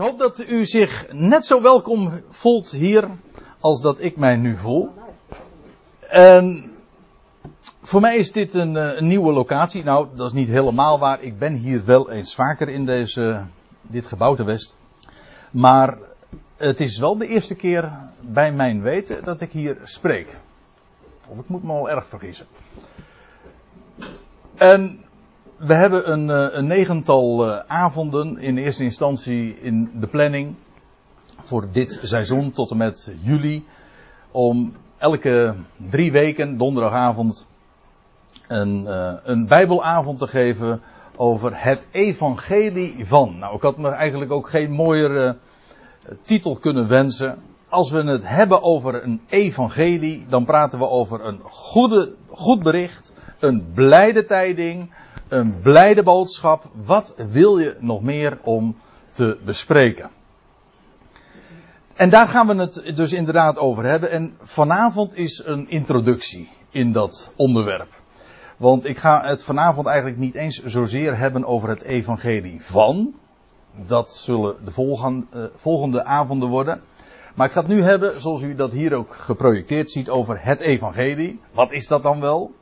Ik hoop dat u zich net zo welkom voelt hier als dat ik mij nu voel. En voor mij is dit een, eh, een, nieuwe locatie. Nou, dat is niet helemaal waar. Ik ben hier wel eens vaker in deze, dit gebouw te West. Maar het is wel de eerste keer bij mijn weten dat ik hier spreek. Of ik moet me al erg vergissen. En we hebben een, eh, een negental uh, avonden in eerste instantie in de planning voor dit seizoen tot en met juli. Om elke drie weken, donderdagavond, een, uh, een Bijbelavond te geven over het evangelie van. Nou, ik had me eigenlijk ook geen mooiere titel kunnen wensen. Als we het hebben over een evangelie, dan praten we over een goede, goed bericht, een blijde tijding, een blijde boodschap. Wat wil je nog meer om te bespreken? En daar gaan we het dus inderdaad over hebben. En vanavond is een introductie in dat onderwerp. Want ik ga het vanavond eigenlijk niet eens zozeer hebben over het evangelie van. Dat zullen de volgende, uh, volgende avonden worden. Maar ik ga het nu hebben, zoals u dat hier ook geprojecteerd ziet, over het evangelie. Wat is dat dan wel?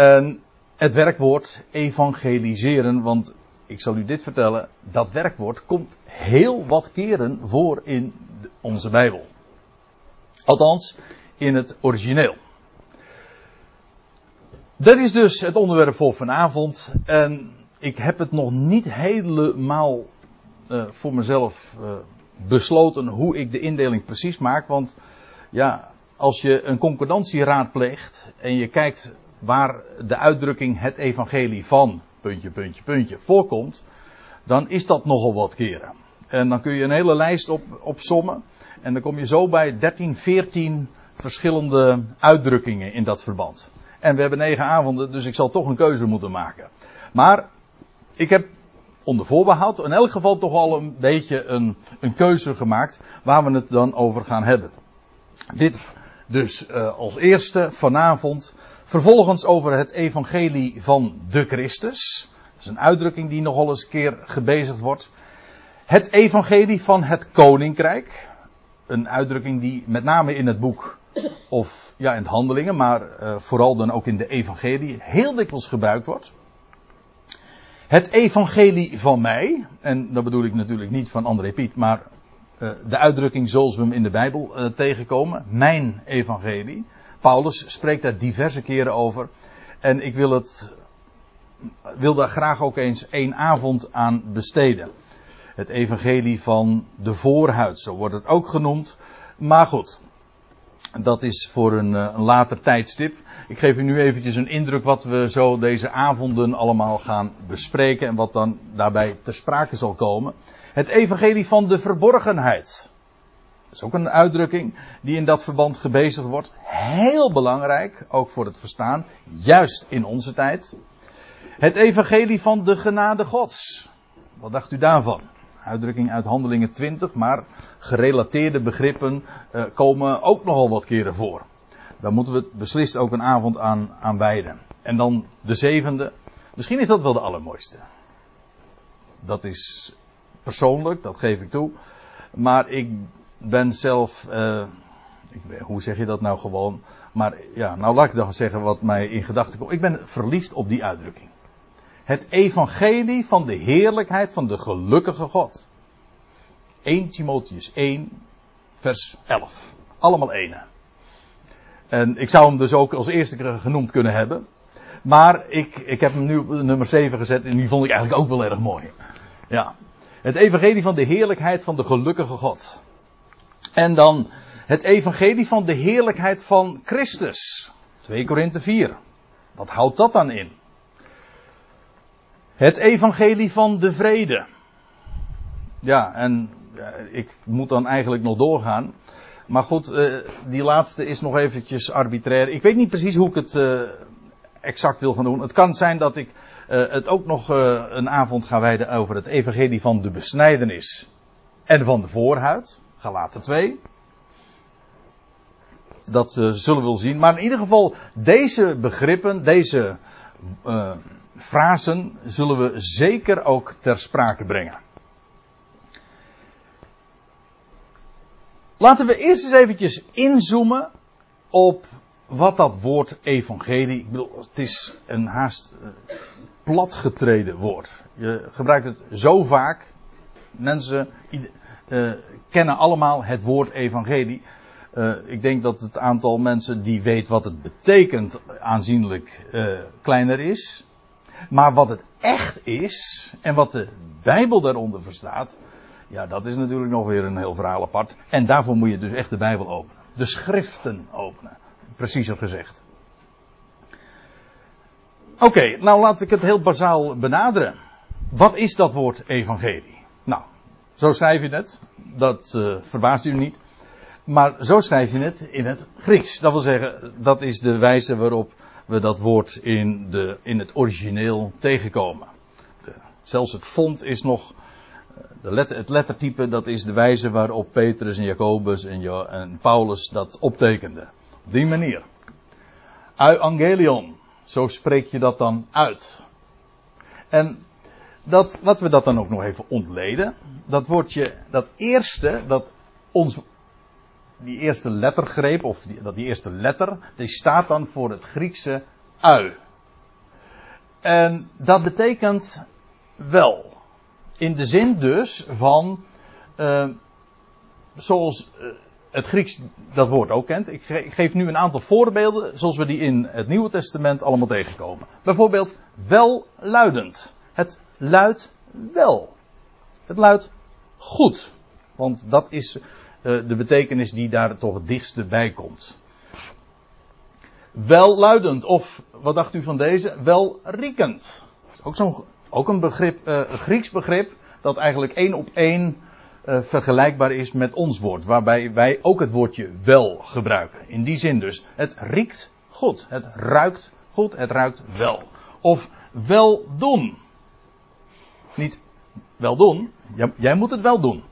En het werkwoord evangeliseren, want ik zal u dit vertellen, dat werkwoord komt heel wat keren voor in onze Bijbel. Althans, in het origineel. Dat is dus het onderwerp voor vanavond. En ik heb het nog niet helemaal uh, voor mezelf uh, besloten hoe ik de indeling precies maak. Want ja, als je een concordantie raadpleegt en je kijkt waar de uitdrukking het evangelie van puntje, puntje, puntje voorkomt, dan is dat nogal wat keren. En dan kun je een hele lijst op, opsommen. En dan kom je zo bij 13, 14 verschillende uitdrukkingen in dat verband. En we hebben negen avonden, dus ik zal toch een keuze moeten maken. Maar ik heb onder voorbehoud in elk geval toch al een beetje een, een keuze gemaakt waar we het dan over gaan hebben. Dit dus uh, als eerste vanavond Vervolgens over het evangelie van de Christus. Dat is een uitdrukking die nogal eens een keer gebezigd wordt. Het evangelie van het koninkrijk. Een uitdrukking die met name in het boek of ja, in het handelingen, maar uh, vooral dan ook in de evangelie heel dikwijls gebruikt wordt. Het evangelie van mij, en dat bedoel ik natuurlijk niet van André Piet, maar uh, de uitdrukking zoals we hem in de Bijbel uh, tegenkomen. Mijn evangelie. Paulus spreekt daar diverse keren over. En ik wil, het, wil daar graag ook eens één avond aan besteden. Het evangelie van de voorhuid, zo wordt het ook genoemd. Maar goed, dat is voor een, eh, een later tijdstip. Ik geef u nu eventjes een indruk wat we zo deze avonden allemaal gaan bespreken en wat dan daarbij ter sprake zal komen. Het evangelie van de verborgenheid. Dat is ook een uitdrukking die in dat verband gebezigd wordt. Heel belangrijk, ook voor het verstaan, juist in onze tijd. Het evangelie van de genade gods. Wat dacht u daarvan? Uitdrukking uit Handelingen 20, maar gerelateerde begrippen uh, komen ook nogal wat keren voor. Daar moeten we beslist ook een avond aan, aan wijden. En dan de zevende. Misschien is dat wel de allermooiste. Dat is persoonlijk, dat geef ik toe. Maar ik ben zelf, uh, ik, hoe zeg je dat nou gewoon? Maar ja, nou laat ik dan zeggen wat mij in gedachten komt. Ik ben verliefd op die uitdrukking. Het evangelie van de heerlijkheid van de gelukkige God. 1 Timotheus 1, vers 11. Allemaal ene. En ik zou hem dus ook als eerste genoemd kunnen hebben. Maar ik, ik heb hem nu op nummer 7 gezet en die vond ik eigenlijk ook wel erg mooi. Ja. Het evangelie van de heerlijkheid van de gelukkige God. En dan het evangelie van de heerlijkheid van Christus. 2 Korinthe 4. Wat houdt dat dan in? Het evangelie van de vrede. Ja, en ik moet dan eigenlijk nog doorgaan. Maar goed, uh, die laatste is nog eventjes arbitrair. Ik weet niet precies hoe ik het uh, exact wil gaan doen. Het kan zijn dat ik het ook nog een avond ga wijden over het evangelie van de besnijdenis en van de voorhuid. Galaten 2. Dat uh, zullen we wel zien. Maar in ieder geval, deze begrippen, deze uh, frasen, zullen we zeker ook ter sprake brengen. Laten we eerst eens eventjes inzoomen op wat dat woord evangelie, ik bedoel, het is een haast eh, platgetreden woord. Je gebruikt het zo vaak. Mensen uh, kennen allemaal het woord evangelie. Uh, ik denk dat het aantal mensen die weet wat het betekent aanzienlijk uh, kleiner is. Maar wat het echt is en wat de Bijbel daaronder verstaat, ja, dat is natuurlijk nog weer een heel verhaal apart. En daarvoor moet je dus echt de Bijbel openen. De schriften openen, preciezer gezegd. Oké, nou laat ik het heel bazaal benaderen. Wat is dat woord evangelie? Nou, zo schrijf je het. Dat uh, verbaast u niet. Maar zo schrijf je het in het Grieks. Dat wil zeggen, dat is de wijze waarop we dat woord in, de, in het origineel tegenkomen. De, zelfs het font is nog. Eh, de letter, het lettertype, dat is de wijze waarop Petrus en Jacobus en, en Paulus dat optekenden. Op die manier. Euangelion. Zo spreek je dat dan uit. En dat, laten we dat dan ook nog even ontleden. Dat woordje, dat eerste, dat ons, die eerste lettergreep, of die, dat die eerste letter, die staat dan voor het Griekse ui. En dat betekent wel. In de zin dus van, uh, zoals uh, het Grieks dat woord ook kent. Ik geef nu een aantal voorbeelden zoals we die in het Nieuwe Testament allemaal tegenkomen. Bijvoorbeeld welluidend. Het luidt wel. Het luidt goed. Want dat is uh, de betekenis die daar toch het dichtste bij komt. Welluidend, of wat dacht u van deze? Welriekend. Ook, zo'n, ook een begrip, een Grieks begrip, dat eigenlijk één op één uh, vergelijkbaar is met ons woord. Waarbij wij ook het woordje wel gebruiken. In die zin dus. Het riekt goed. Het ruikt goed. Het ruikt wel. Of wel doen. Niet wel doen. Jij, jij moet het wel doen.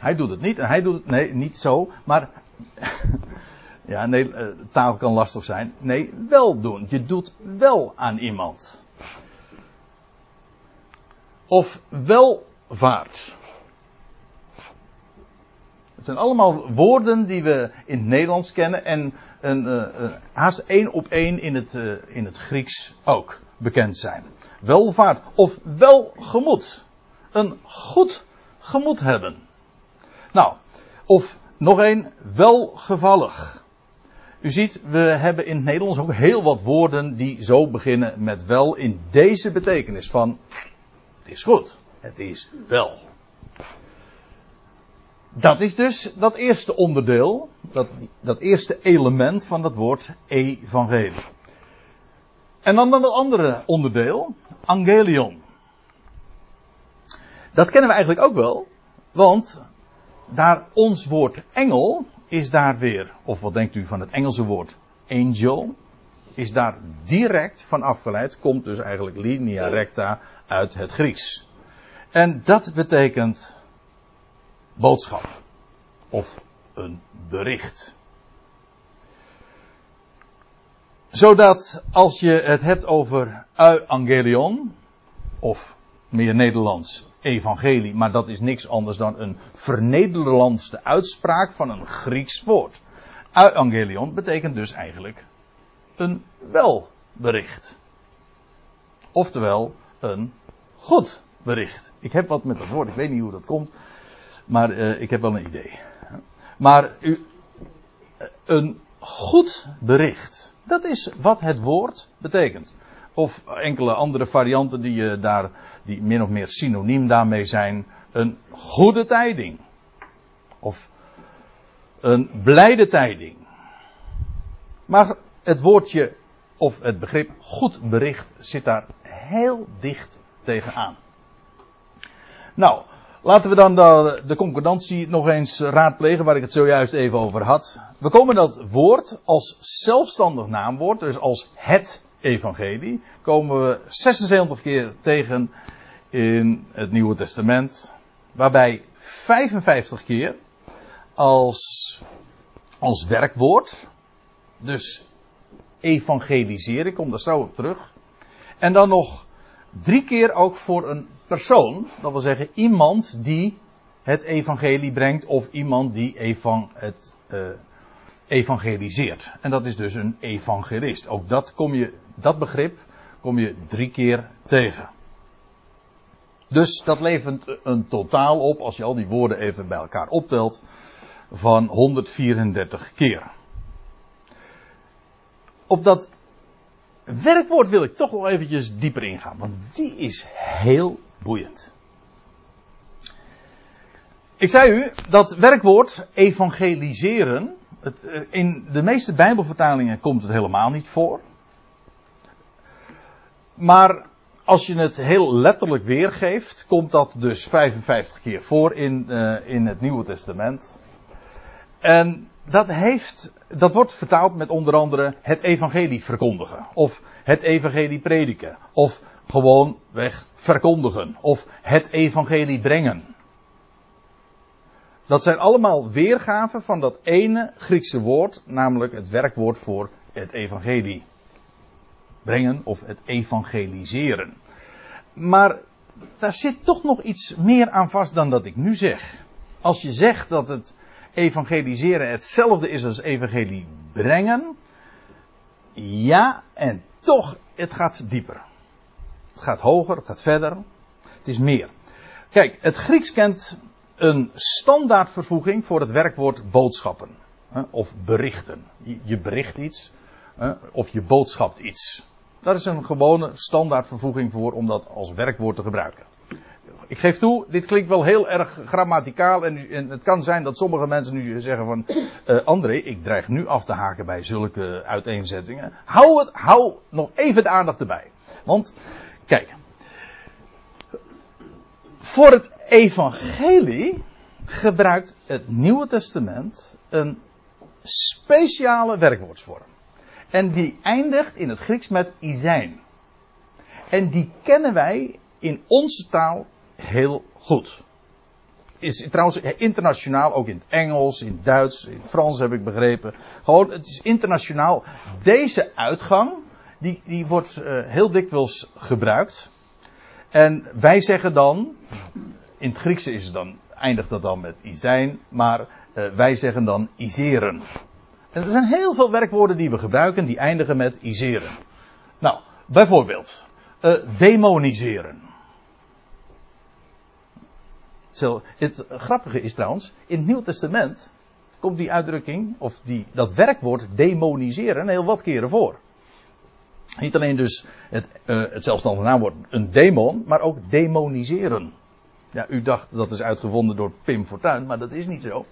Hij doet het niet en hij doet het. Nee, niet zo. Maar. ja, nee, eh, taal kan lastig zijn. Nee, wel doen. Je doet wel aan iemand. Of welvaart. Het zijn allemaal woorden die we in het Nederlands kennen en een, uh, haast één op één in het, uh, in het Grieks ook bekend zijn. Welvaart of welgemoed. Een goed gemoed hebben. Nou, of nog één, welgevallig. U ziet, we hebben in het Nederlands ook heel wat woorden die zo beginnen met wel in deze betekenis van het is goed, het is wel. Dat is dus dat eerste onderdeel, dat, dat eerste element van dat woord evangelie. En dan dan het andere onderdeel, angelion. Dat kennen we eigenlijk ook wel, want daar ons woord engel is daar weer, of wat denkt u van het Engelse woord angel, is daar direct van afgeleid, komt dus eigenlijk linea recta uit het Grieks. En dat betekent boodschap of een bericht. Zodat als je het hebt over euangelion, of meer Nederlands evangelie, maar dat is niks anders dan een vernederlandste uitspraak van een Grieks woord. Euangelion betekent dus eigenlijk een welbericht. Oftewel een goed bericht. Ik heb wat met dat woord, ik weet niet hoe dat komt. Maar uh, ik heb wel een idee. Maar uh, een goed bericht. Dat is wat het woord betekent. Of enkele andere varianten die, je daar, die min of meer synoniem daarmee zijn. Een goede tijding. Of een blijde tijding. Maar het woordje of het begrip goed bericht zit daar heel dicht tegenaan. Nou, Laten we dan de, concordantie nog eens raadplegen, waar ik het zojuist even over had. We komen dat woord als zelfstandig naamwoord, dus als het evangelie, komen we 76 keer tegen in het Nieuwe Testament. Waarbij 55 keer als, als werkwoord, dus evangeliseren, ik kom daar zo op terug. En dan nog drie keer ook voor een persoon, dat wil zeggen iemand die het evangelie brengt of iemand die het uh, evangeliseert. En dat is dus een evangelist. Ook dat, kom je, dat begrip kom je drie keer tegen. Dus dat levert een totaal op, als je al die woorden even bij elkaar optelt, van 134 keer. Op dat werkwoord wil ik toch wel eventjes dieper ingaan, want die is heel boeiend. Ik zei u dat werkwoord evangeliseren, het, eh, in de meeste Bijbelvertalingen komt het helemaal niet voor. Maar als je het heel letterlijk weergeeft, komt dat dus 55 keer voor in, uh, in het Nieuwe Testament. En dat heeft, dat wordt vertaald met onder andere het evangelie verkondigen. Of het evangelie prediken. Of gewoon weg verkondigen. Of het evangelie brengen. Dat zijn allemaal weergaven van dat ene Griekse woord, namelijk het werkwoord voor het evangelie. Brengen of het evangeliseren. Maar daar zit toch nog iets meer aan vast dan dat ik nu zeg. Als je zegt dat het evangeliseren hetzelfde is als evangelie brengen. Ja, en toch, het gaat dieper. Het gaat hoger, het gaat verder. Het is meer. Kijk, het Grieks kent een standaardvervoeging voor het werkwoord boodschappen. Of berichten. Je bericht iets. Of je boodschapt iets. Daar is een gewone standaardvervoeging voor om dat als werkwoord te gebruiken. Ik geef toe, dit klinkt wel heel erg grammaticaal en, en het kan zijn dat sommige mensen nu zeggen van, uh, André, ik dreig nu af te haken bij zulke uiteenzettingen. Hou het, hou nog even de aandacht erbij. Want, kijk, voor het evangelie gebruikt het Nieuwe Testament een speciale werkwoordsvorm. En die eindigt in het Grieks met izijn. En die kennen wij in onze taal heel goed. Is trouwens internationaal, ook in het Engels, in het Duits, in het Frans heb ik begrepen. Gewoon, het is internationaal. Deze uitgang, die, die wordt uh, heel dikwijls gebruikt. En wij zeggen dan, in het Griekse is het dan, eindigt dat dan met izijn, maar uh, wij zeggen dan iseren. En er zijn heel veel werkwoorden die we gebruiken die eindigen met iseren. Nou, bijvoorbeeld, uh, demoniseren. Zo, het grappige is trouwens, in het Nieuw Testament komt die uitdrukking, of die, dat werkwoord demoniseren, heel wat keren voor. Niet alleen dus het, uh, het zelfstandige naamwoord een demon, maar ook demoniseren. Ja, u dacht dat is uitgevonden door Pim Fortuyn, maar dat is niet zo.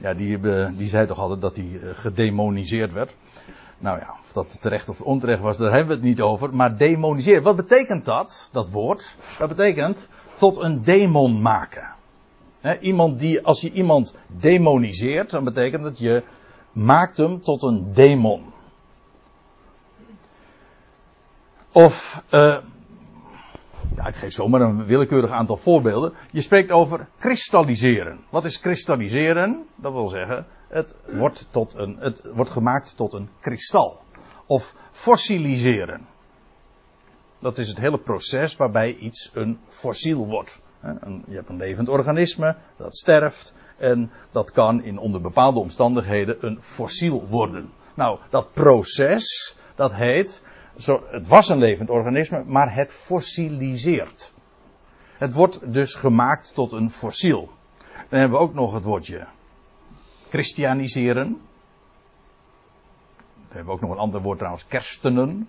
Ja, die, die zei toch altijd dat hij eh, gedemoniseerd werd. Nou ja, of dat terecht of onterecht was, daar hebben we het niet over. Maar demoniseren, wat betekent dat, dat woord? Dat betekent tot een demon maken. iemand die, als je iemand demoniseert, dan betekent dat je maakt hem tot een demon. Of, uh, ja, ik geef zomaar een willekeurig aantal voorbeelden. Je spreekt over kristalliseren. Wat is kristalliseren? Dat wil zeggen, het wordt, tot een, het wordt gemaakt tot een kristal. Of fossiliseren. Dat is het hele proces waarbij iets een fossiel wordt. Je hebt een levend organisme, dat sterft. En dat kan in onder bepaalde omstandigheden een fossiel worden. Nou, dat proces, dat heet, zo, het was een levend organisme, maar het fossiliseert. Het wordt dus gemaakt tot een fossiel. Dan hebben we ook nog het woordje christianiseren. Dan hebben we ook nog een ander woord trouwens, kerstenen.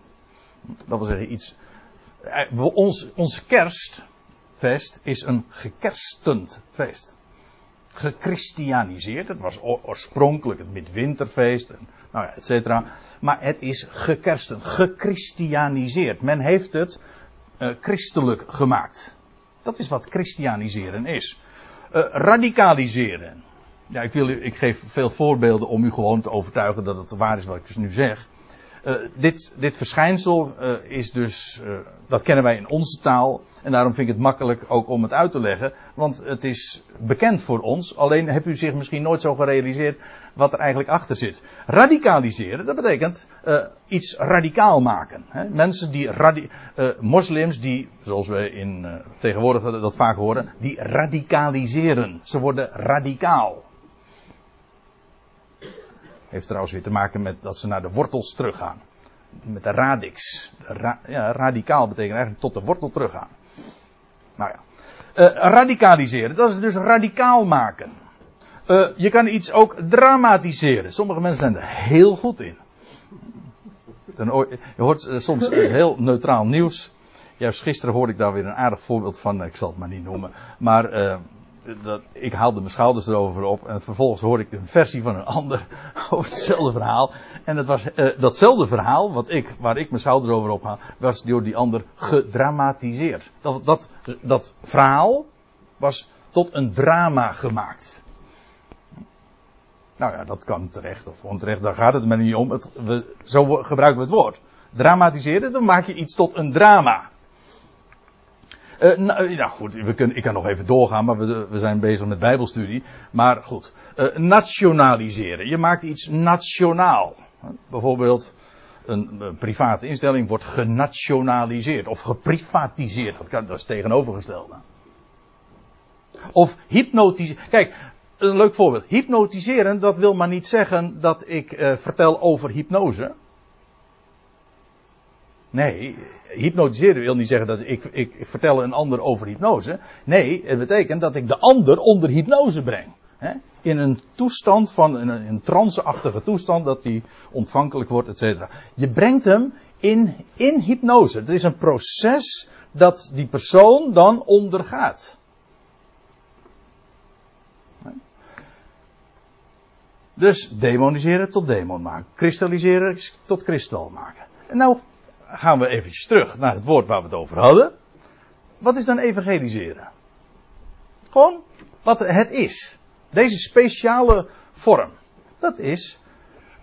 Dat wil zeggen iets eh, ons, onze kerstfeest is een gekerstend feest. Gechristianiseerd. Het was oorspronkelijk het midwinterfeest. En, nou ja, et cetera. Maar het is gekersten, gechristianiseerd. Men heeft het uh, christelijk gemaakt. Dat is wat christianiseren is. Uh, radicaliseren. Ja, ik, wil ik geef veel voorbeelden om u gewoon te overtuigen dat het waar is wat ik dus nu zeg. Uh, dit, dit verschijnsel uh, is dus, uh, dat kennen wij in onze taal. En daarom vind ik het makkelijk ook om het uit te leggen. Want het is bekend voor ons. Alleen hebt u zich misschien nooit zo gerealiseerd wat er eigenlijk achter zit. Radicaliseren, dat betekent iets radicaal maken. Hè? Mensen die, radi moslims die, zoals we in, tegenwoordig dat vaak horen, die radicaliseren. Ze worden radicaal. Heeft trouwens weer te maken met dat ze naar de wortels teruggaan. Met de radix. ja, radicaal betekent eigenlijk tot de wortel teruggaan. Nou ja. Uh, radicaliseren, dat is dus radicaal maken. Uh, je kan iets ook dramatiseren. Sommige mensen zijn er heel goed in. Je hoort uh, soms heel neutraal nieuws. Juist gisteren hoorde ik daar weer een aardig voorbeeld van. Ik zal het maar niet noemen. Maar dat, ik haalde mijn schouders erover op en vervolgens hoorde ik een versie van een ander over hetzelfde verhaal. En dat was uh, datzelfde verhaal, wat ik, waar ik mijn schouders over ophaal, was door die ander gedramatiseerd. Dat, dat, dat verhaal was tot een drama gemaakt. Nou ja, dat kan terecht of onterecht, daar gaat het me niet om. We, zo gebruiken we het woord. Dramatiseren, dan maak je iets tot een drama. Uh, nou, nou, goed, we kunnen, ik kan nog even doorgaan, maar we, we zijn bezig met Bijbelstudie. Maar goed, uh, nationaliseren. Je maakt iets nationaal. Bijvoorbeeld, een, private instelling wordt genationaliseerd of geprivatiseerd. Dat, kan, dat is tegenovergestelde. Of hypnotiseren. Kijk, een leuk voorbeeld. Hypnotiseren, dat wil maar niet zeggen dat ik vertel over hypnose. Nee, hypnotiseren wil niet zeggen dat ik, ik, vertel een ander over hypnose. Nee, het betekent dat ik de ander onder hypnose breng. Hè? In een toestand van, een, een tranceachtige toestand, dat die ontvankelijk wordt, et cetera. Je brengt hem in, in hypnose. Het is een proces dat die persoon dan ondergaat. Dus demoniseren tot demon maken. Kristalliseren tot kristal maken. En nou gaan we eventjes terug naar het woord waar we het over hadden. Wat is dan evangeliseren? Gewoon wat het is. Deze speciale vorm. Dat is,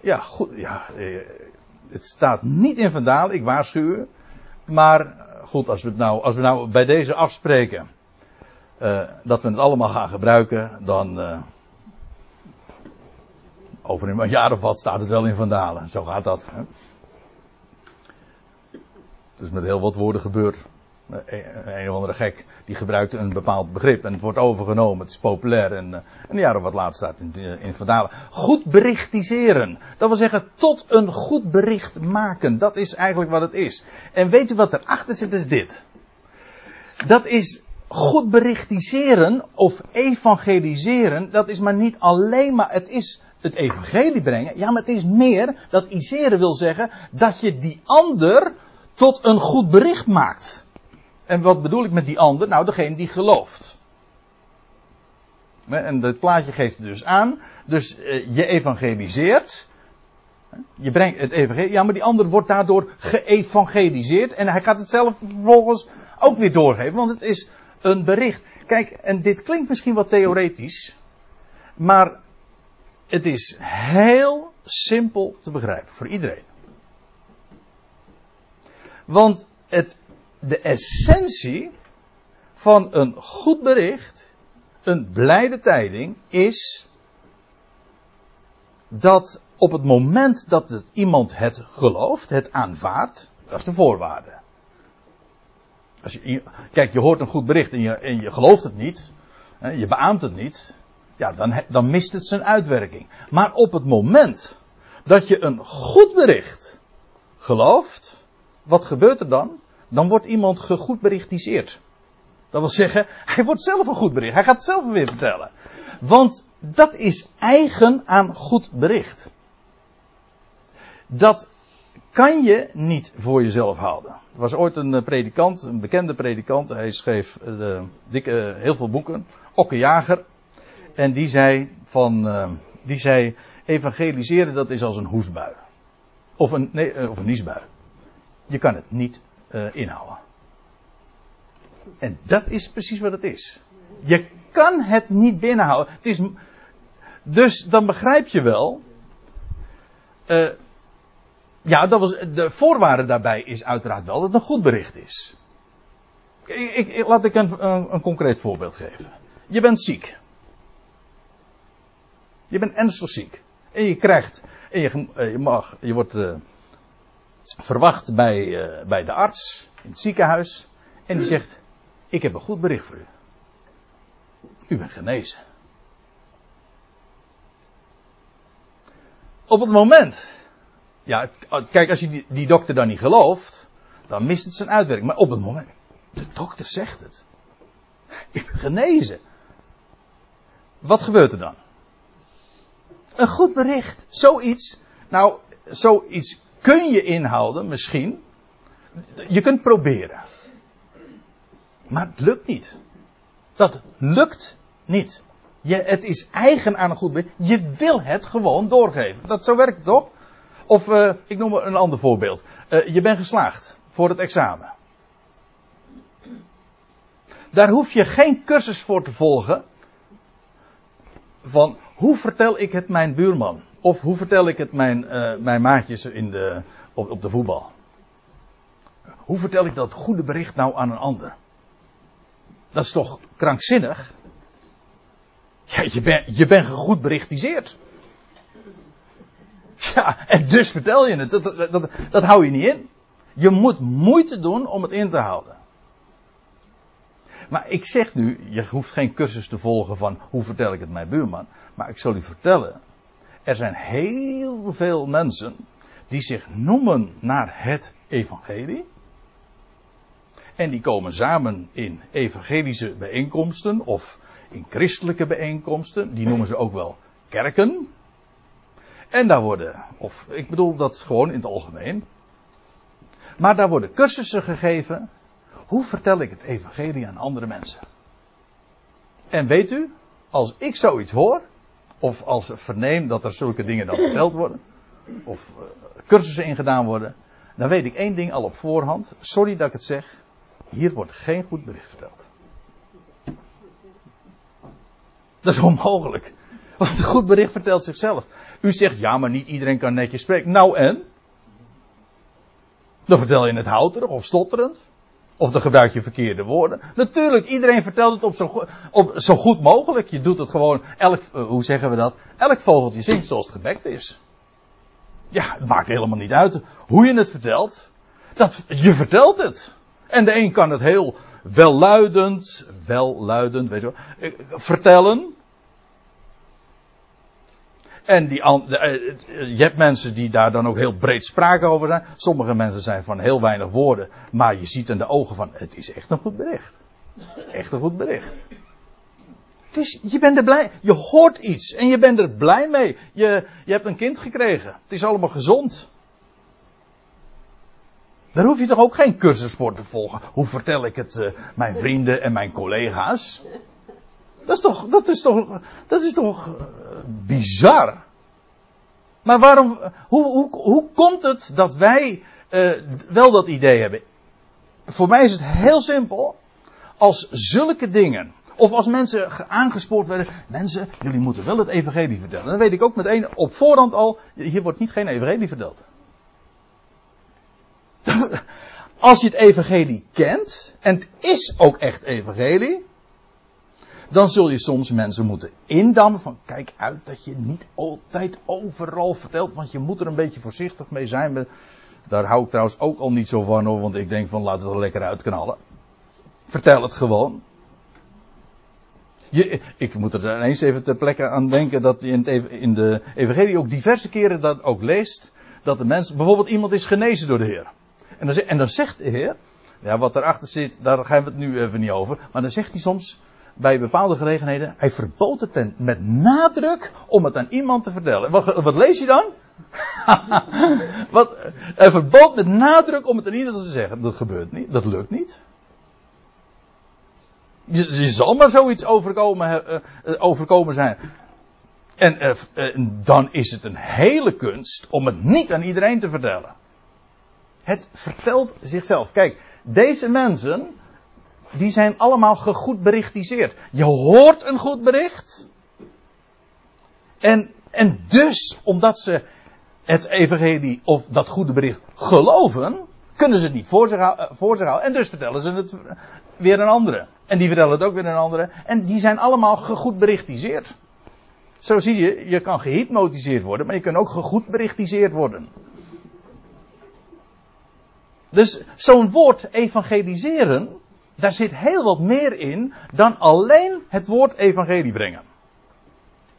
ja, goed, ja, eh, het staat niet in vandaal, ik waarschuw u. Maar goed, als we, het nou, als we nou bij deze afspreken uh, dat we het allemaal gaan gebruiken, dan uh, over een jaar of wat staat het wel in vandalen. Zo gaat dat. Dus met heel wat woorden gebeurt. Een, of andere gek die gebruikt een bepaald begrip en het wordt overgenomen. Het is populair en, en een jaar of wat later staat in, in Vandalen. Goed berichtiseren. Dat wil zeggen tot een goed bericht maken. Dat is eigenlijk wat het is. En weet u wat erachter zit is dit. Dat is goed berichtiseren of evangeliseren. Dat is maar niet alleen maar, het is het evangelie brengen. Ja, maar het is meer dat iseren wil zeggen dat je die ander tot een goed bericht maakt. En wat bedoel ik met die ander? Nou, degene die gelooft. En het plaatje geeft dus aan. Dus eh, je evangeliseert. Je brengt het evangelie. Ja, maar die ander wordt daardoor geëvangeliseerd. En hij gaat het zelf vervolgens ook weer doorgeven. Want het is een bericht. Kijk, en dit klinkt misschien wat theoretisch. Maar het is heel simpel te begrijpen voor iedereen. Want het, de essentie van een goed bericht, een blijde tijding, is dat op het moment dat het, iemand het gelooft, het aanvaardt, dat is de voorwaarde. Als je, kijk, je hoort een goed bericht en je, en je gelooft het niet, je beaamt het niet, ja, dan, dan mist het zijn uitwerking. Maar op het moment dat je een goed bericht gelooft, wat gebeurt er dan? Dan wordt iemand gegoedberichtiseerd. Dat wil zeggen, hij wordt zelf een goed bericht. Hij gaat het zelf weer vertellen. Want dat is eigen aan goed bericht. Dat kan je niet voor jezelf houden. Er was ooit een eh, predikant, een bekende predikant. Hij schreef eh, dikke, heel veel boeken. Okke Jager. En die zei van, die zei, evangeliseren dat is als een hoesbui. Of een, nee, of een niesbui je kan het niet uh, inhouden. En dat is precies wat het is. Je kan het niet binnenhouden. Het is, dus dan begrijp je wel. Uh, Ja, dat was, de voorwaarde daarbij is uiteraard wel dat het een goed bericht is. Ik, laat ik een, een, een concreet voorbeeld geven. Je bent ziek. Je bent ernstig ziek. En je krijgt, en je, eh, je, mag, je wordt verwacht bij, uh, bij de arts in het ziekenhuis. En die zegt: Ik heb een goed bericht voor u. U bent genezen. Op het moment. Ja, kijk, als je die, die dokter dan niet gelooft, dan mist het zijn uitwerking. Maar op het moment. De dokter zegt het. Ik ben genezen. Wat gebeurt er dan? Een goed bericht. Zoiets. Nou, zoiets kun je inhouden, misschien. Je kunt proberen. Maar het lukt niet. Dat lukt niet. Je, het is eigen aan een goed bericht. Je wil het gewoon doorgeven. Dat, zo werkt toch? Of, uh, ik noem een ander voorbeeld. Uh, je bent geslaagd voor het examen. Daar hoef je geen cursus voor te volgen. Van hoe vertel ik het mijn buurman? Of hoe vertel ik het mijn, uh, mijn maatjes in de, op, op de voetbal? Hoe vertel ik dat goede bericht nou aan een ander? Dat is toch krankzinnig? Ja, je bent je goed. Ja, en dus vertel je het. Dat, dat, dat, dat hou je niet in. Je moet moeite doen om het in te houden. Maar ik zeg nu, je hoeft geen cursus te volgen van hoe vertel ik het mijn buurman. Maar ik zal u vertellen, er zijn heel veel mensen die zich noemen naar het evangelie. En die komen samen in evangelische bijeenkomsten of in christelijke bijeenkomsten. Die noemen ze ook wel kerken. En daar worden, of ik bedoel dat gewoon in het algemeen. Maar daar worden cursussen gegeven hoe vertel ik het evangelie aan andere mensen? En weet u, als ik zoiets hoor, of als verneem dat er zulke dingen dan verteld worden, of uh, cursussen ingedaan worden, dan weet ik één ding al op voorhand. Sorry dat ik het zeg, hier wordt geen goed bericht verteld. Dat is onmogelijk. Want een goed bericht vertelt zichzelf. U zegt, ja, maar niet iedereen kan netjes spreken. Nou en? Dan vertel je het houterig of stotterend. Of dan gebruik je verkeerde woorden. Natuurlijk, iedereen vertelt het op zo, op zo goed mogelijk. Je doet het gewoon, elk, uh, hoe zeggen we dat? Elk vogeltje zingt zoals het gebekt is. Ja, het maakt helemaal niet uit hoe je het vertelt. Dat, je vertelt het. En de een kan het heel welluidend, welluidend, weet je wel, eh, vertellen. En die, eh, je hebt mensen die daar dan ook heel breed sprake over zijn. Sommige mensen zijn van heel weinig woorden. Maar je ziet in de ogen van, het is echt een goed bericht. Echt een goed bericht. Het is, je bent er blij, je hoort iets en je bent er blij mee. Je, je hebt een kind gekregen. Het is allemaal gezond. Daar hoef je toch ook geen cursus voor te volgen. Hoe vertel ik het uh, mijn vrienden en mijn collega's? Dat is toch, dat is toch, dat is toch uh, bizar. Maar waarom, hoe, hoe, hoe komt het dat wij uh, wel dat idee hebben? Voor mij is het heel simpel. Als zulke dingen, of als mensen aangespoord werden, mensen, jullie moeten wel het evangelie vertellen. Dan weet ik ook meteen op voorhand al, hier wordt niet geen evangelie verteld. Als je het evangelie kent, en het is ook echt evangelie, dan zul je soms mensen moeten indammen van kijk uit dat je niet altijd overal vertelt, want je moet er een beetje voorzichtig mee zijn. Daar hou ik trouwens ook al niet zo van hoor, want ik denk van laat het er lekker uitknallen. Vertel het gewoon. Je, ik moet er ineens even ter plekke aan denken dat je in, in de evangelie ook diverse keren dat ook leest. Dat de mens, bijvoorbeeld iemand is genezen door de Heer. En dan, en dan zegt de Heer, ja wat erachter zit, daar gaan we het nu even niet over. Maar dan zegt hij soms, bij bepaalde gelegenheden, hij verbood het met nadruk om het aan iemand te vertellen. Wat, wat lees je dan? wat, hij verbood met nadruk om het aan iemand te zeggen. Dat gebeurt niet, dat lukt niet. Je, zal maar zoiets overkomen, uh, overkomen zijn. En uh, dan is het een hele kunst om het niet aan iedereen te vertellen. Het vertelt zichzelf. Kijk, deze mensen, die zijn allemaal gegoed berichtiseerd. Je hoort een goed bericht. En, en dus, omdat ze het evangelie of dat goede bericht geloven, kunnen ze het niet voor zich, voor zich houden. En dus vertellen ze het weer een andere. En die vertellen het ook weer een andere. En die zijn allemaal gegoed berichtiseerd. Zo zie je, je kan gehypnotiseerd worden, maar je kan ook gegoed berichtiseerd worden. Dus zo'n woord evangeliseren, daar zit heel wat meer in dan alleen het woord evangelie brengen.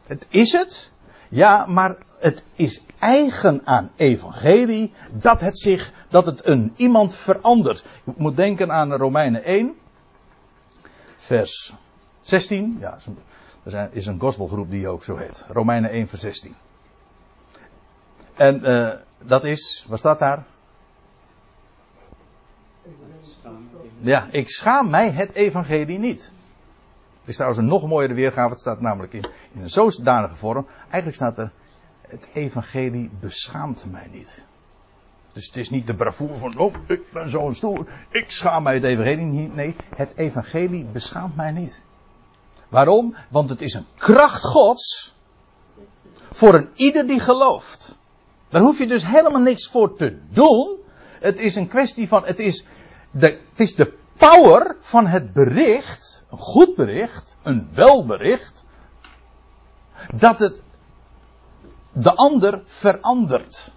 Het is het, ja, maar het is eigen aan evangelie dat het zich, dat het een iemand verandert. Je moet denken aan Romeinen 1, vers 16. Ja, er is een gospelgroep die ook zo heet. Romeinen 1, vers 16. En eh, dat is, wat staat daar? Ja, ik schaam mij het evangelie niet. Het is trouwens een nog mooiere weergave. Het staat namelijk in, in een zodanige vorm. Eigenlijk staat er, het evangelie beschaamt mij niet. Dus het is niet de bravoure van, oh, ik ben zo'n stoer, ik schaam mij het evangelie niet. Nee, het evangelie beschaamt mij niet. Waarom? Want het is een kracht gods voor een ieder die gelooft. Daar hoef je dus helemaal niks voor te doen. Het is een kwestie van, het is het is de power van het bericht, een goed bericht, een welbericht, dat het de ander verandert.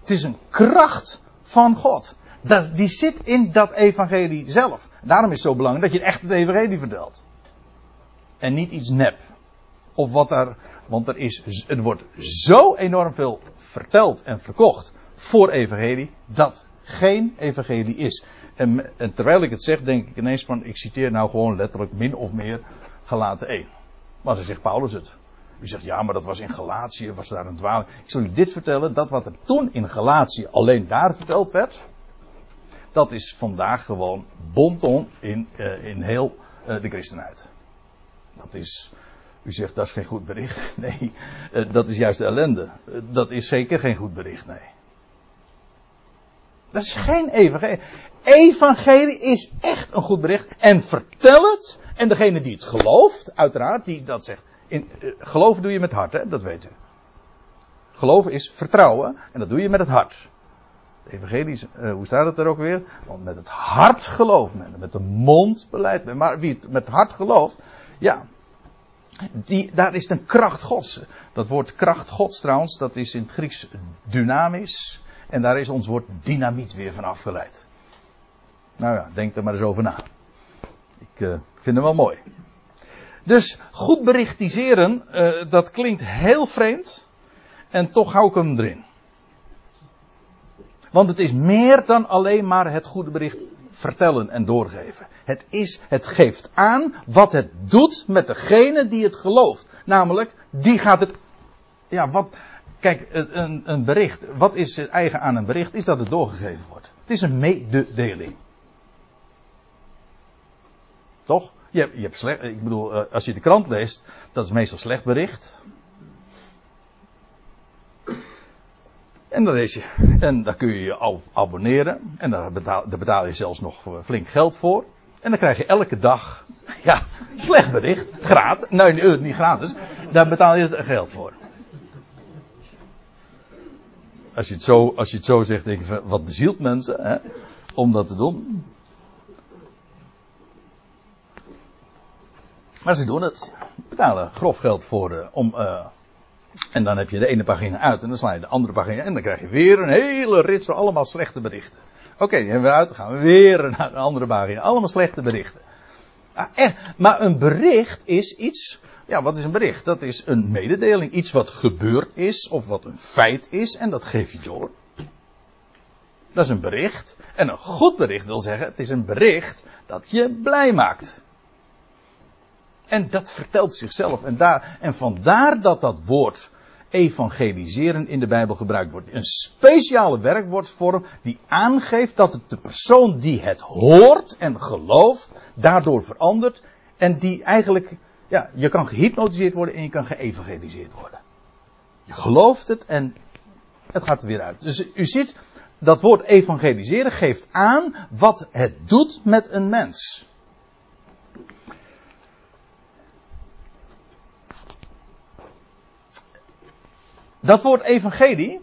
Het is een kracht van God. Dat, die zit in dat evangelie zelf. Daarom is het zo belangrijk dat je echt het evangelie vertelt. En niet iets nep. Of wat daar, want er, is, er wordt zo enorm veel verteld en verkocht voor evangelie, dat geen evangelie is. En, terwijl ik het zeg, denk ik ineens van, ik citeer nou gewoon letterlijk min of meer gelaten 1. Maar dan zegt Paulus het. U zegt, ja, maar dat was in Galatië, was daar een dwaling. Ik zal u dit vertellen, dat wat er toen in Galatië alleen daar verteld werd, dat is vandaag gewoon bonton in, uh, in heel uh, de christenheid. Dat is, u zegt, dat is geen goed bericht. Nee, uh, dat is juist de ellende. dat is zeker geen goed bericht, nee. Dat is geen evangelie. Evangelie is echt een goed bericht. En vertel het. En degene die het gelooft, uiteraard, die dat zegt. In, uh, geloven doe je met hart, hè? dat weet u. Geloven is vertrouwen. En dat doe je met het hart. De evangelie, uh, hoe staat het er ook weer? Want met het hart gelooft men. Met de mond beleidt men. Maar wie het met het hart gelooft, ja. Die, daar is een kracht gods. Dat woord kracht gods trouwens, dat is in het Grieks dynamisch. En daar is ons woord dynamiet weer van afgeleid. Nou ja, denk er maar eens over na. Ik uh, vind hem wel mooi. Dus goed berichtiseren, uh, dat klinkt heel vreemd. En toch hou ik hem erin. Want het is meer dan alleen maar het goede bericht vertellen en doorgeven. Het is, het geeft aan wat het doet met degene die het gelooft. Namelijk, die gaat het, ja, wat, kijk, een, een bericht, wat is het eigen aan een bericht? Is dat het doorgegeven wordt. Het is een mededeling. Toch? Je je hebt slecht, ik bedoel, als je de krant leest, dat is meestal slecht bericht. En dan lees je, en kun je je abonneren. En daar betaal, betaal je zelfs nog flink geld voor. En dan krijg je elke dag, ja, slecht bericht. Gratis. Nee, niet gratis. Daar betaal je geld voor. Als je het zo, als je het zo zegt, denk je, wat bezielt mensen hè, om dat te doen. Maar ze doen het. Betalen grof geld voor uh, om. Uh, en dan heb je de ene pagina uit en dan sla je de andere pagina en dan krijg je weer een hele rits van allemaal slechte berichten. Oké, okay, die hebben we uit, dan gaan we weer naar een andere pagina. Allemaal slechte berichten. Ah, echt. Maar een bericht is iets. Ja, wat is een bericht? Dat is een mededeling. Iets wat gebeurd is of wat een feit is en dat geef je door. Dat is een bericht. En een goed bericht wil zeggen, het is een bericht dat je blij maakt. En dat vertelt zichzelf. En, daar, en vandaar dat dat woord evangeliseren in de Bijbel gebruikt wordt. Een speciale werkwoordvorm die aangeeft dat het de persoon die het hoort en gelooft, daardoor verandert. En die eigenlijk, ja, je kan gehypnotiseerd worden en je kan geëvangeliseerd worden. Je gelooft het en het gaat er weer uit. Dus u ziet, dat woord evangeliseren geeft aan wat het doet met een mens. Dat woord evangelie,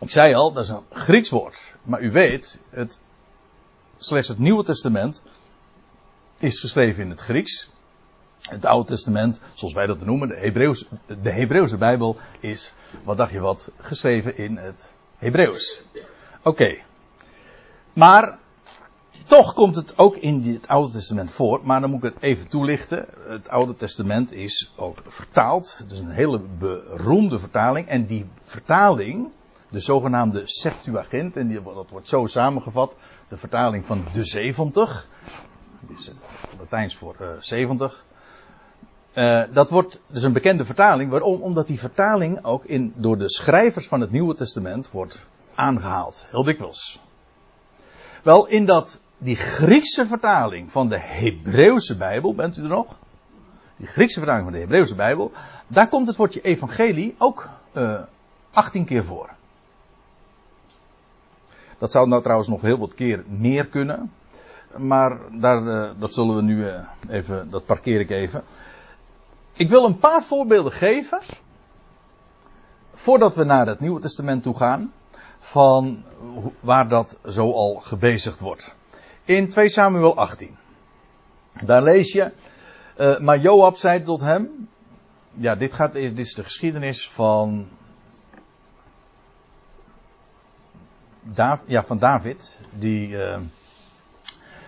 Ik zei al, dat is een Grieks woord. Maar u weet, het, slechts het Nieuwe Testament is geschreven in het Grieks. Het Oude Testament, zoals wij dat noemen, de Hebreeuwse, de Hebreeuwse Bijbel, is, wat dacht je wat, geschreven in het Hebreeuws. Oké. Maar, toch komt het ook in het Oude Testament voor, maar dan moet ik het even toelichten. Het Oude Testament is ook vertaald, dus een hele beroemde vertaling. En die vertaling, de zogenaamde Septuagint, en die, dat wordt zo samengevat, de vertaling van de 70, is Latijns voor uh, 70. Uh, dat wordt dus een bekende vertaling. Waarom? Omdat die vertaling ook in, door de schrijvers van het Nieuwe Testament wordt aangehaald. Heel dikwijls. Wel, in dat, die Griekse vertaling van de Hebreeuwse Bijbel, bent u er nog? Die Griekse vertaling van de Hebreeuwse Bijbel, daar komt het woordje evangelie ook uh, eh, 18 keer voor. Dat zou nou trouwens nog heel wat keer meer kunnen. Maar daar, uh, dat zullen we nu uh, even, dat parkeer ik even. Ik wil een paar voorbeelden geven. Voordat we naar het Nieuwe Testament toe gaan. Van waar dat zo al gebezigd wordt. In 2 Samuel 18. Daar lees je. Uh, maar Joab zei tot hem. Ja, dit, gaat, dit is de geschiedenis van. Ja, van David. Die. Uh,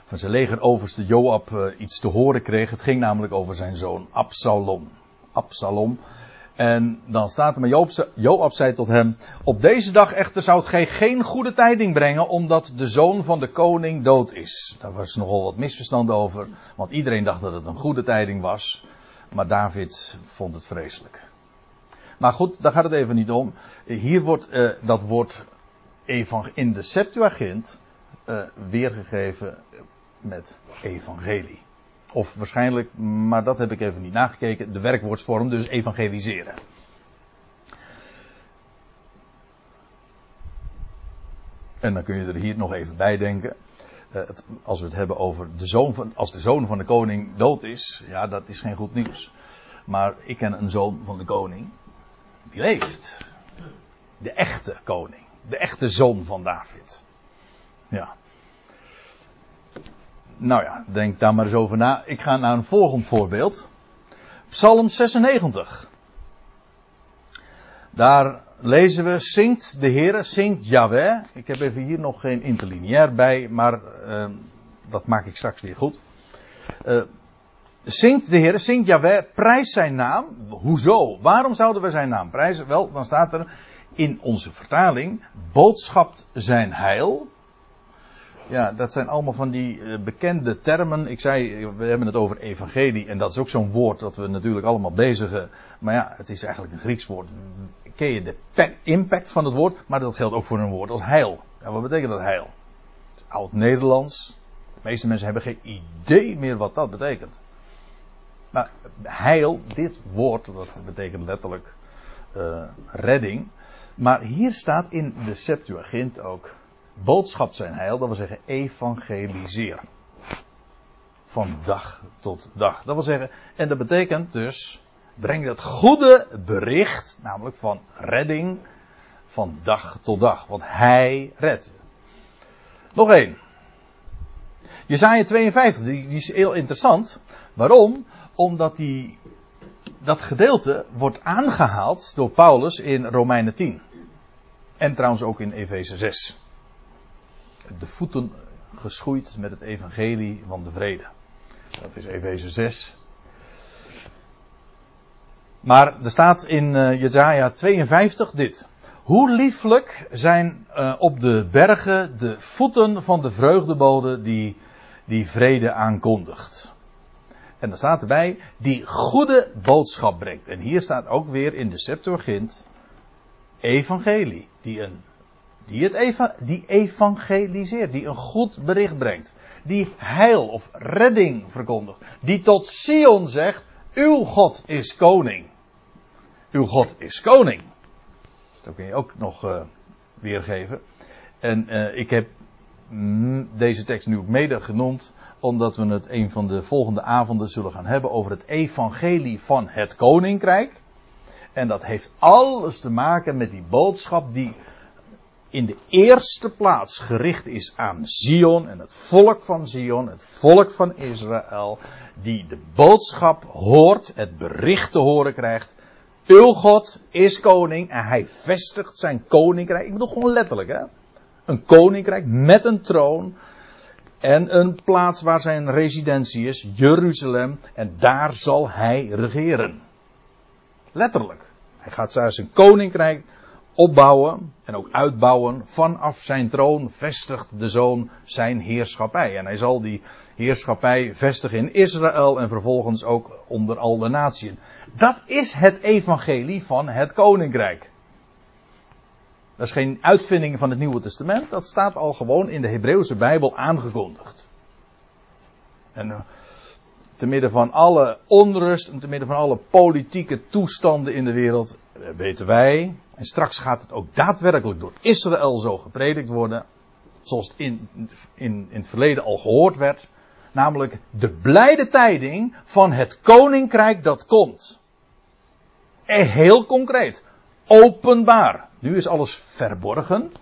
van zijn legeroverste Joab uh, iets te horen kreeg. Het ging namelijk over zijn zoon Absalom. Absalom. En dan staat er maar Joab, Joab zei tot hem, op deze dag echter zou gij geen goede tijding brengen, omdat de zoon van de koning dood is. Daar was nogal wat misverstand over, want iedereen dacht dat het een goede tijding was, maar David vond het vreselijk. Maar goed, daar gaat het even niet om. Hier wordt uh, dat woord in de Septuagint uh, weergegeven met evangelie. Of waarschijnlijk, maar dat heb ik even niet nagekeken, de werkwoordsvorm, dus evangeliseren. En dan kun je er hier nog even bij denken. Het, als we het hebben over de zoon van, als de zoon van de koning dood is, ja, dat is geen goed nieuws. Maar ik ken een zoon van de koning, die leeft. De echte koning. De echte zoon van David. Ja. Nou ja, denk daar maar eens over na. Ik ga naar een volgend voorbeeld. Psalm 96. Daar lezen we, zingt de Heer, zingt Yahweh. Ik heb even hier nog geen interlineair bij, maar uh, dat maak ik straks weer goed. Uh, zingt de Heer, zingt Yahweh, prijs zijn naam. Hoezo? Waarom zouden we zijn naam prijzen? Wel, dan staat er in onze vertaling, boodschapt zijn heil. Ja, dat zijn allemaal van die uh, bekende termen. Ik zei, we hebben het over evangelie en dat is ook zo'n woord dat we natuurlijk allemaal bezigen. Maar ja, het is eigenlijk een Grieks woord. Ken je de impact van het woord? Maar dat geldt ook voor een woord als heil. Ja, wat betekent dat heil? Oud-Nederlands. De meeste mensen hebben geen idee meer wat dat betekent. Maar heil, dit woord, dat betekent letterlijk uh, redding. Maar hier staat in de Septuagint ook boodschap zijn heil, dat wil zeggen evangeliseren. Van dag tot dag. Dat wil zeggen, en dat betekent dus, breng dat goede bericht, namelijk van redding, van dag tot dag. Want hij redt. Nog één. Jezaja 52, die, die is heel interessant. Waarom? Omdat die, dat gedeelte wordt aangehaald door Paulus in Romeinen 10. En trouwens ook in Efeze 6 de voeten geschoeid met het evangelie van de vrede. Dat is Efeze 6. Maar er staat in uh, Jezaja 52 dit. Hoe lieflijk zijn uh, op de bergen de voeten van de vreugdebode die, die vrede aankondigt. En dan staat erbij, die goede boodschap brengt. En hier staat ook weer in de Septuagint, evangelie, die een die, het eva die evangeliseert, die een goed bericht brengt. Die heil of redding verkondigt. Die tot Sion zegt, uw God is koning. Uw God is koning. Dat kun je ook nog uh, weergeven. En uh, ik heb deze tekst nu ook mede genoemd, omdat we het een van de volgende avonden zullen gaan hebben over het evangelie van het koninkrijk. En dat heeft alles te maken met die boodschap die in de eerste plaats gericht is aan Zion en het volk van Zion, het volk van Israël, die de boodschap hoort, het bericht te horen krijgt. Uw God is koning en hij vestigt zijn koninkrijk. Ik bedoel gewoon letterlijk, hè? Een koninkrijk met een troon en een plaats waar zijn residentie is, Jeruzalem, en daar zal hij regeren. Letterlijk. Hij gaat zijn koninkrijk opbouwen en ook uitbouwen. Vanaf zijn troon vestigt de zoon zijn heerschappij. En hij zal die heerschappij vestigen in Israël en vervolgens ook onder al de natieën. Dat is het evangelie van het koninkrijk. Dat is geen uitvinding van het Nieuwe Testament. Dat staat al gewoon in de Hebreeuwse Bijbel aangekondigd. En eh, te midden van alle onrust en te midden van alle politieke toestanden in de wereld eh, weten wij, en straks gaat het ook daadwerkelijk door Israël zo gepredikt worden, zoals het in, in, in het verleden al gehoord werd, namelijk de blijde tijding van het koninkrijk dat komt. En heel concreet, openbaar. Nu is alles verborgen.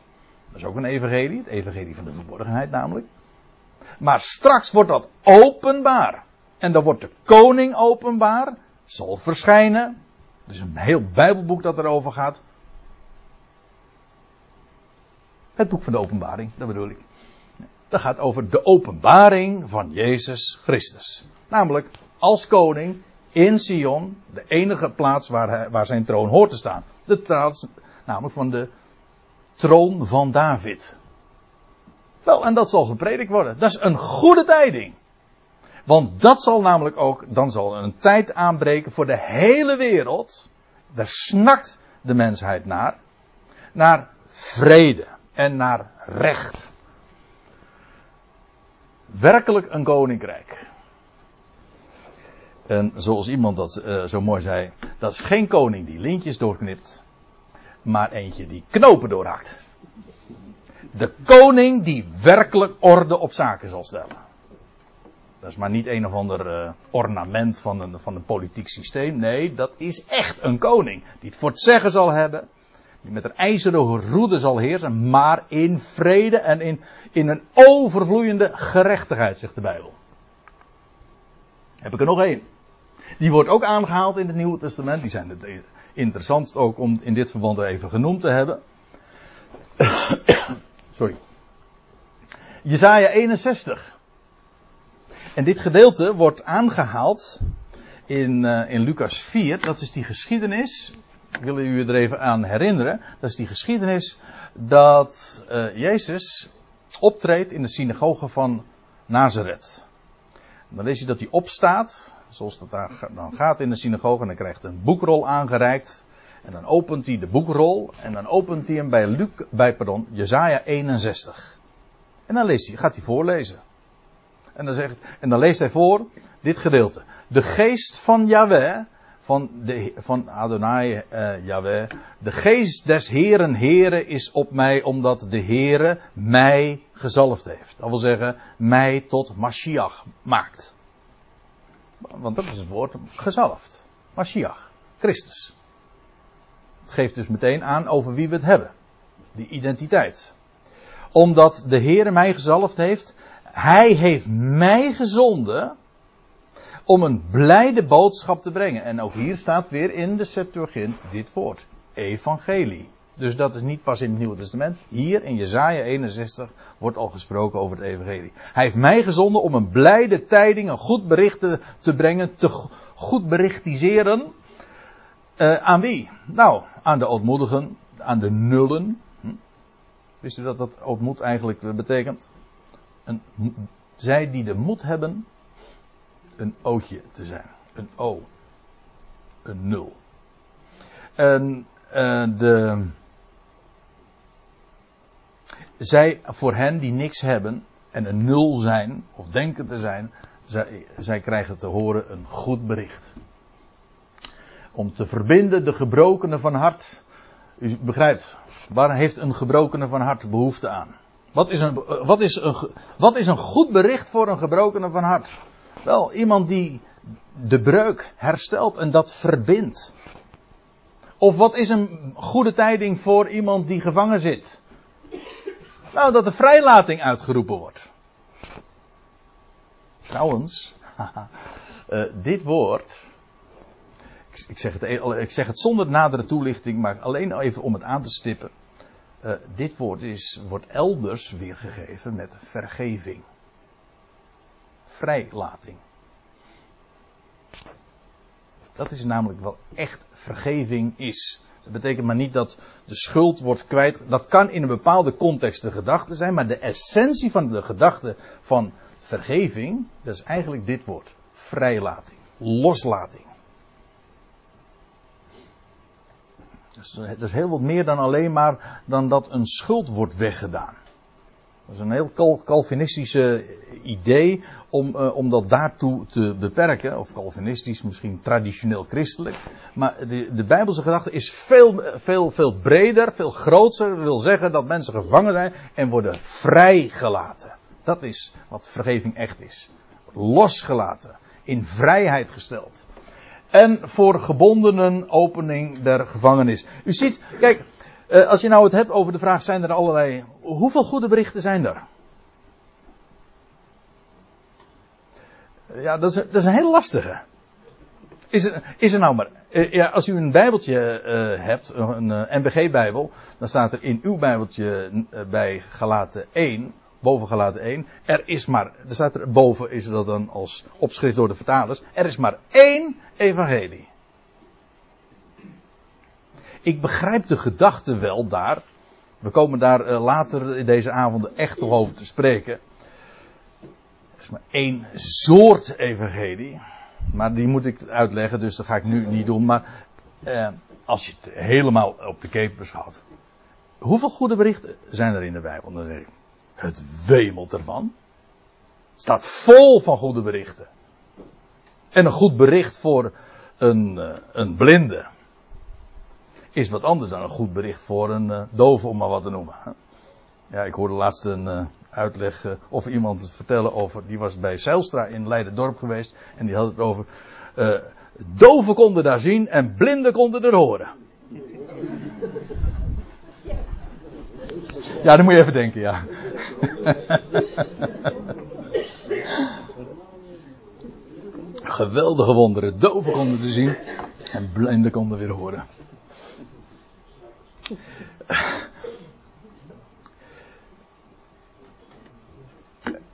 Dat is ook een evangelie, het evangelie van de verborgenheid namelijk. Maar straks wordt dat openbaar. En dan wordt de koning openbaar, zal verschijnen. Dus een heel Bijbelboek dat erover gaat. Het boek van de openbaring, dat bedoel ik. Dat gaat over de openbaring van Jezus Christus. Namelijk als koning in Sion, de enige plaats waar, hij, waar zijn troon hoort te staan. De plaats namelijk van de troon van David. Wel, en dat zal gepredikt worden. Dat is een goede tijding. Want dat zal namelijk ook, dan zal een tijd aanbreken voor de hele wereld. Daar snakt de mensheid naar. Naar vrede en naar recht. Werkelijk een koninkrijk. En zoals iemand dat uh, zo mooi zei, dat is geen koning die lintjes doorknipt, maar eentje die knopen doorhakt. De koning die werkelijk orde op zaken zal stellen. Dat is maar niet een of ander uh, ornament van een, van een politiek systeem. Nee, dat is echt een koning. Die het voor het zeggen zal hebben. Die met een ijzeren roede zal heersen. Maar in vrede en in, in een overvloeiende gerechtigheid, zegt de Bijbel. Heb ik er nog één. Die wordt ook aangehaald in het Nieuwe Testament. Die zijn het interessantst ook om in dit verband even genoemd te hebben. Sorry. Jezaja 61. En dit gedeelte wordt aangehaald in, uh, in Lucas 4. Dat is die geschiedenis. Ik wil u er even aan herinneren. Dat is die geschiedenis dat uh, Jezus optreedt in de synagoge van Nazareth. Dan lees je dat hij opstaat. Zoals dat daar dan gaat in de synagoge. En dan krijgt een boekrol aangereikt. En dan opent hij de boekrol. En dan opent hij hem bij, Luc, bij pardon, Jezaja 61. En dan leest hij, gaat hij voorlezen. En dan, zegt, en dan leest hij voor dit gedeelte. De geest van Yahweh, van, de, van Adonai uh, Yahweh, de geest des Heren Heren is op mij, omdat de Heere mij gezalfd heeft. Dat wil zeggen, mij tot Mashiach maakt. Want dat is het woord, gezalfd. Mashiach, Christus. Het geeft dus meteen aan over wie we het hebben. Die identiteit. Omdat de Heere mij gezalfd heeft, hij heeft mij gezonden om een blijde boodschap te brengen. En ook hier staat weer in de Septuagint dit woord. Evangelie. Dus dat is niet pas in het Nieuwe Testament. Hier in Jezaja 61 wordt al gesproken over het evangelie. Hij heeft mij gezonden om een blijde tijding, een goed bericht te, brengen, te goed berichtiseren. Uh, aan wie? Nou, aan de ootmoedigen, aan de nullen. Hm? Wist u dat dat ootmoed eigenlijk betekent? Zij die de moed hebben een ootje te zijn. Een O. Een nul. En uh, de, zij, voor hen die niks hebben en een nul zijn, of denken te zijn, zij, zij krijgen te horen een goed bericht. Om te verbinden de gebrokenen van hart. U begrijpt, waar heeft een gebrokene van hart behoefte aan? Wat is, een, wat, is een, wat is een goed bericht voor een gebrokene van hart? Wel, iemand die de breuk herstelt en dat verbindt. Of wat is een goede tijding voor iemand die gevangen zit? Nou, dat de vrijlating uitgeroepen wordt. Trouwens, uh, dit woord. Ik, ik, zeg het, e- ik zeg het zonder nadere toelichting, maar alleen even om het aan te stippen. Uh, dit woord is, wordt elders weergegeven met vergeving. Vrijlating. Dat is namelijk wat echt vergeving is. Dat betekent maar niet dat de schuld wordt kwijt. Dat kan in een bepaalde context de gedachte zijn, maar de essentie van de gedachte van vergeving, dat is eigenlijk dit woord. Vrijlating. Loslating. Dus het is heel wat meer dan alleen maar dan dat een schuld wordt weggedaan. Dat is een heel Calvinistische idee om, uh, om dat daartoe te beperken. Of Calvinistisch, misschien traditioneel christelijk. Maar de, de Bijbelse gedachte is veel, veel, veel breder, veel groter. Dat wil zeggen dat mensen gevangen zijn en worden vrijgelaten. Dat is wat vergeving echt is. Losgelaten. In vrijheid gesteld. En voor gebondenen opening der gevangenis. U ziet, kijk, uh, als je nou het hebt over de vraag, zijn er allerlei. Hoeveel goede berichten zijn er? Ja, dat is, dat is een heel lastige. Is er, is er nou maar. Uh, ja, als u een Bijbeltje uh, hebt, een NBG-Bijbel, dan staat er in uw Bijbeltje bij Galaten 1, boven Galaten 1, er is maar, er staat er boven, is dat dan als opschrift door de vertalers, er is maar één evangelie. Ik begrijp de gedachte wel daar. We komen daar uh, later in deze avond echt nog over te spreken. Er is maar één soort evangelie. Maar die moet ik uitleggen, dus dat ga ik nu niet doen. Maar uh, als je het helemaal op de keep beschouwt. Hoeveel goede berichten zijn er in de Bijbel? Dan zeg ik, het wemelt ervan. Staat vol van goede berichten. En een goed bericht voor een, uh, een blinde is wat anders dan een goed bericht voor een uh, dove, om maar wat te noemen. Ja, ik hoorde laatst een uh, uitleg of iemand het vertellen over. Die was bij Zijlstra in Leiden-dorp geweest. En die had het over. doven konden daar zien en blinden konden er horen. Ja, dan moet je even denken, ja. Geweldige wonderen. Doven konden er zien en blinden konden weer horen.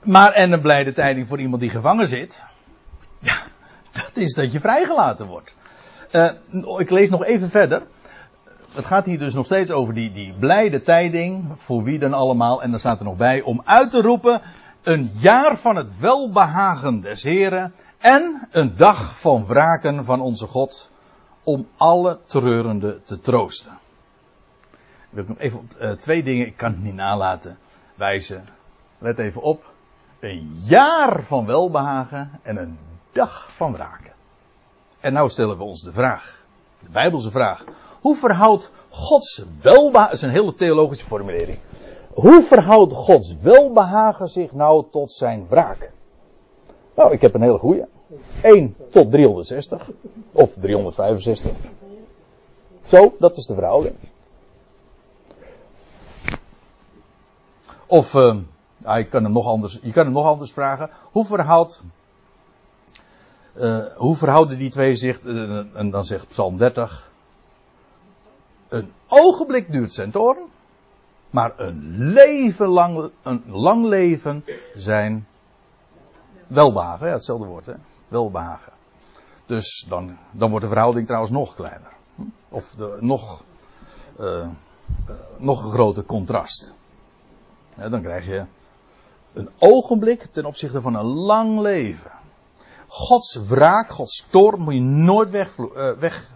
Maar en een blijde tijding voor iemand die gevangen zit. Ja, dat is dat je vrijgelaten wordt. Uh, ik lees nog even verder. Het gaat hier dus nog steeds over die, die blijde tijding. Voor wie dan allemaal. En dan staat er nog bij. Om uit te roepen. Een jaar van het welbehagen des Heren. En een dag van wraken van onze God. Om alle treurenden te troosten wil ik nog even op uh, twee dingen, ik kan het niet nalaten, wijzen. Let even op. Een jaar van welbehagen en een dag van wraken. En nou stellen we ons de vraag, de Bijbelse vraag. Hoe verhoudt Gods welbehagen, dat is een hele theologische formulering. Hoe verhoudt Gods welbehagen zich nou tot zijn wraak? Nou, ik heb een hele goede. 1 tot 360. Of 365. Zo, dat is de verhouding. Of, ja, je, kan hem nog anders, je kan hem nog anders vragen. Hoe verhoudt, uh, hoe verhouden die twee zich, uh, en dan zegt Psalm 30. Een ogenblik duurt toorn, maar een leven lang, een lang leven zijn welbehagen. Hetzelfde woord, hè? Welbehagen. Dus dan, dan wordt de verhouding trouwens nog kleiner. Of de, nog, uh, nog een groter contrast. Dan krijg je een ogenblik ten opzichte van een lang leven. Gods wraak, Gods toorn moet je nooit uh, wegpoetsen.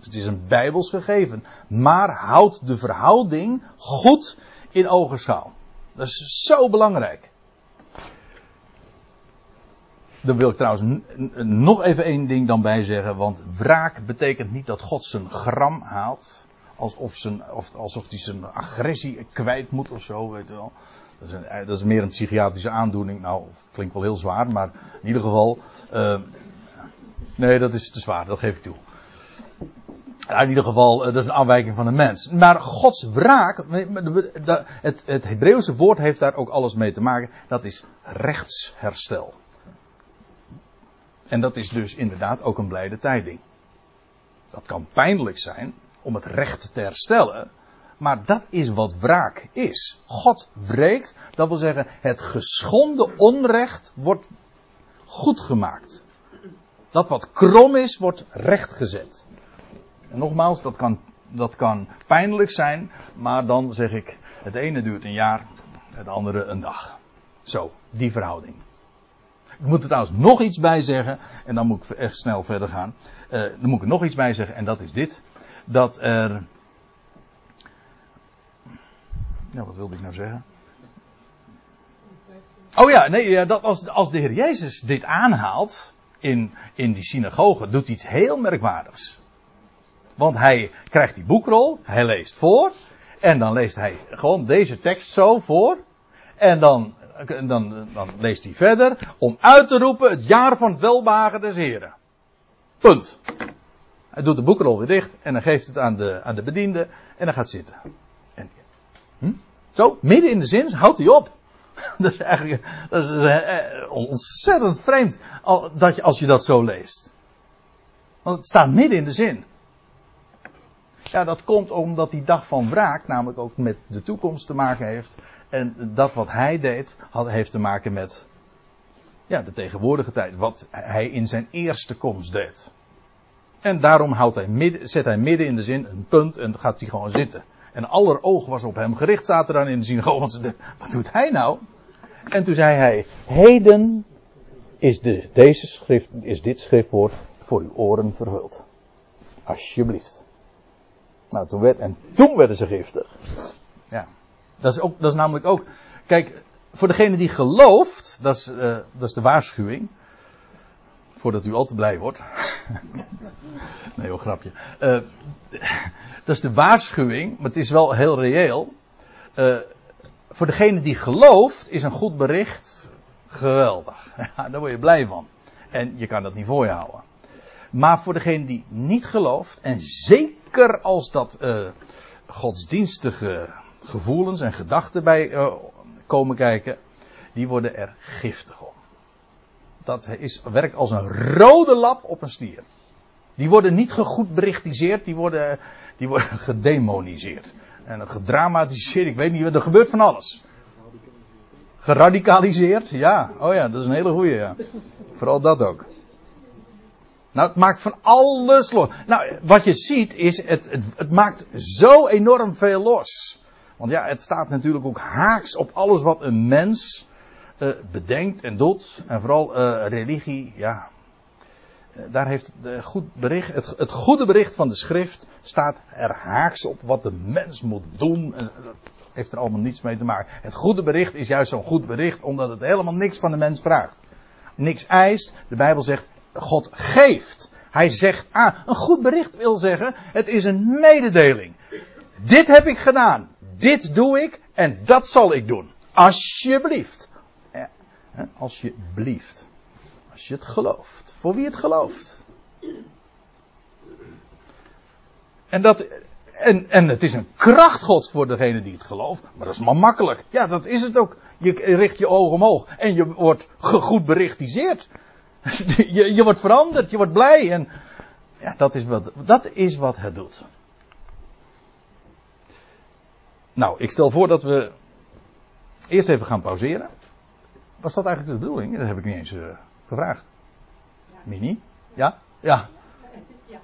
Het is een bijbels gegeven. Maar houd de verhouding goed in ogenschouw. Dat is zo belangrijk. Dan wil ik trouwens nog even één ding dan bij zeggen. Want wraak betekent niet dat God zijn gram haalt alsof, zijn, of, alsof hij zijn agressie kwijt moet of zo, weet je wel. Dat is, een, dat is meer een psychiatrische aandoening. Nou, het klinkt wel heel zwaar, maar in ieder geval. Uh, nee, dat is te zwaar, dat geef ik toe. Ja, in ieder geval, eh, dat is een afwijking van de mens. Maar Gods wraak, het, het Hebreeuwse woord heeft daar ook alles mee te maken. Dat is rechtsherstel. En dat is dus inderdaad ook een blijde tijding. Dat kan pijnlijk zijn om het recht te herstellen. Maar dat is wat wraak is. God wreekt, dat wil zeggen, het geschonden onrecht wordt goed gemaakt. Dat wat krom is, wordt rechtgezet. En nogmaals, dat kan, dat kan pijnlijk zijn, maar dan zeg ik, het ene duurt een jaar, het andere een dag. Zo, die verhouding. Ik moet er trouwens nog iets bij zeggen, en dan moet ik echt snel verder gaan. Uh, dan moet ik er nog iets bij zeggen, en dat is dit. Dat er. Ja, wat wilde ik nou zeggen? Oh ja, nee, dat als, de Heer Jezus dit aanhaalt in, in die synagoge, doet iets heel merkwaardigs. Want hij krijgt die boekrol, hij leest voor. En dan leest hij gewoon deze tekst zo voor. En dan, dan, dan leest hij verder. Om uit te roepen het jaar van het welbagen des Heren. Punt. Hij doet de boekrol weer dicht. En dan geeft het aan de, aan de bediende. En dan gaat zitten. En, hm? Zo, midden in de zin houdt hij op. dat is eigenlijk dat is eh, ontzettend vreemd dat als je dat zo leest. Want het staat midden in de zin. Ja, dat komt omdat die dag van wraak namelijk ook met de toekomst te maken heeft. En dat wat hij deed, had, heeft te maken met ja, de tegenwoordige tijd. Wat hij in zijn eerste komst deed. En daarom houdt hij midden, zet hij midden in de zin een punt en gaat hij gewoon zitten. En aller oog was op hem gericht, er dan in de synagoge. Wat doet hij nou? En toen zei hij, heden is, de, deze schrift, is dit schriftwoord voor uw oren vervuld. Alsjeblieft. Nou, toen werd, en toen werden ze giftig. Ja. Dat is, ook, dat is namelijk ook. Kijk, voor degene die gelooft, dat is, uh, dat is de waarschuwing. Voordat u al te blij wordt. nee, hoor, grapje. Uh, dat is de waarschuwing, maar het is wel heel reëel. Uh, voor degene die gelooft, is een goed bericht geweldig. Ja, daar word je blij van. En je kan dat niet voor je houden. Maar voor degene die niet gelooft, en zeker als dat uh, godsdienstige gevoelens en gedachten bij uh, komen kijken, die worden er giftig om. Dat is, werkt als een rode lap op een stier. Die worden niet goed berichtiseerd, die worden, die worden gedemoniseerd. En gedramatiseerd, ik weet niet, er gebeurt van alles. Geradicaliseerd, ja. Oh ja, dat is een hele goeie, ja. Vooral dat ook. Nou, het maakt van alles los. Nou, wat je ziet is, het, het, het, maakt zo enorm veel los. Want ja, het staat natuurlijk ook haaks op alles wat een mens uh, bedenkt en doet. En vooral uh, religie, ja. Uh, daar heeft het, goed bericht, het, het, goede bericht van de schrift staat er haaks op wat de mens moet doen. En dat heeft er allemaal niets mee te maken. Het goede bericht is juist zo'n goed bericht omdat het helemaal niks van de mens vraagt. Niks eist. De Bijbel zegt God geeft. Hij zegt, ah, een goed bericht wil zeggen, het is een mededeling. Dit heb ik gedaan, dit doe ik en dat zal ik doen. Alsjeblieft. Alsjeblieft. Als je het gelooft. Voor wie het gelooft. En dat, en, en het is een kracht God voor degene die het gelooft. Maar dat is maar makkelijk. Ja, dat is het ook. Je richt je ogen omhoog. En je wordt goed berichtiseerd. je, je wordt veranderd, je wordt blij. En ja, dat is, wat, dat is wat het doet. Nou, ik stel voor dat we eerst even gaan pauzeren. Was dat eigenlijk de bedoeling? Dat heb ik niet eens uh, gevraagd. Mini? Ja? Ja.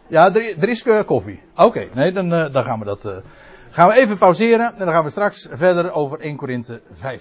Ja, er, er is uh, koffie. Oké, nee, dan, uh, dan gaan we dat. gaan we even pauzeren en dan gaan we straks verder over 1 Korinthe 15.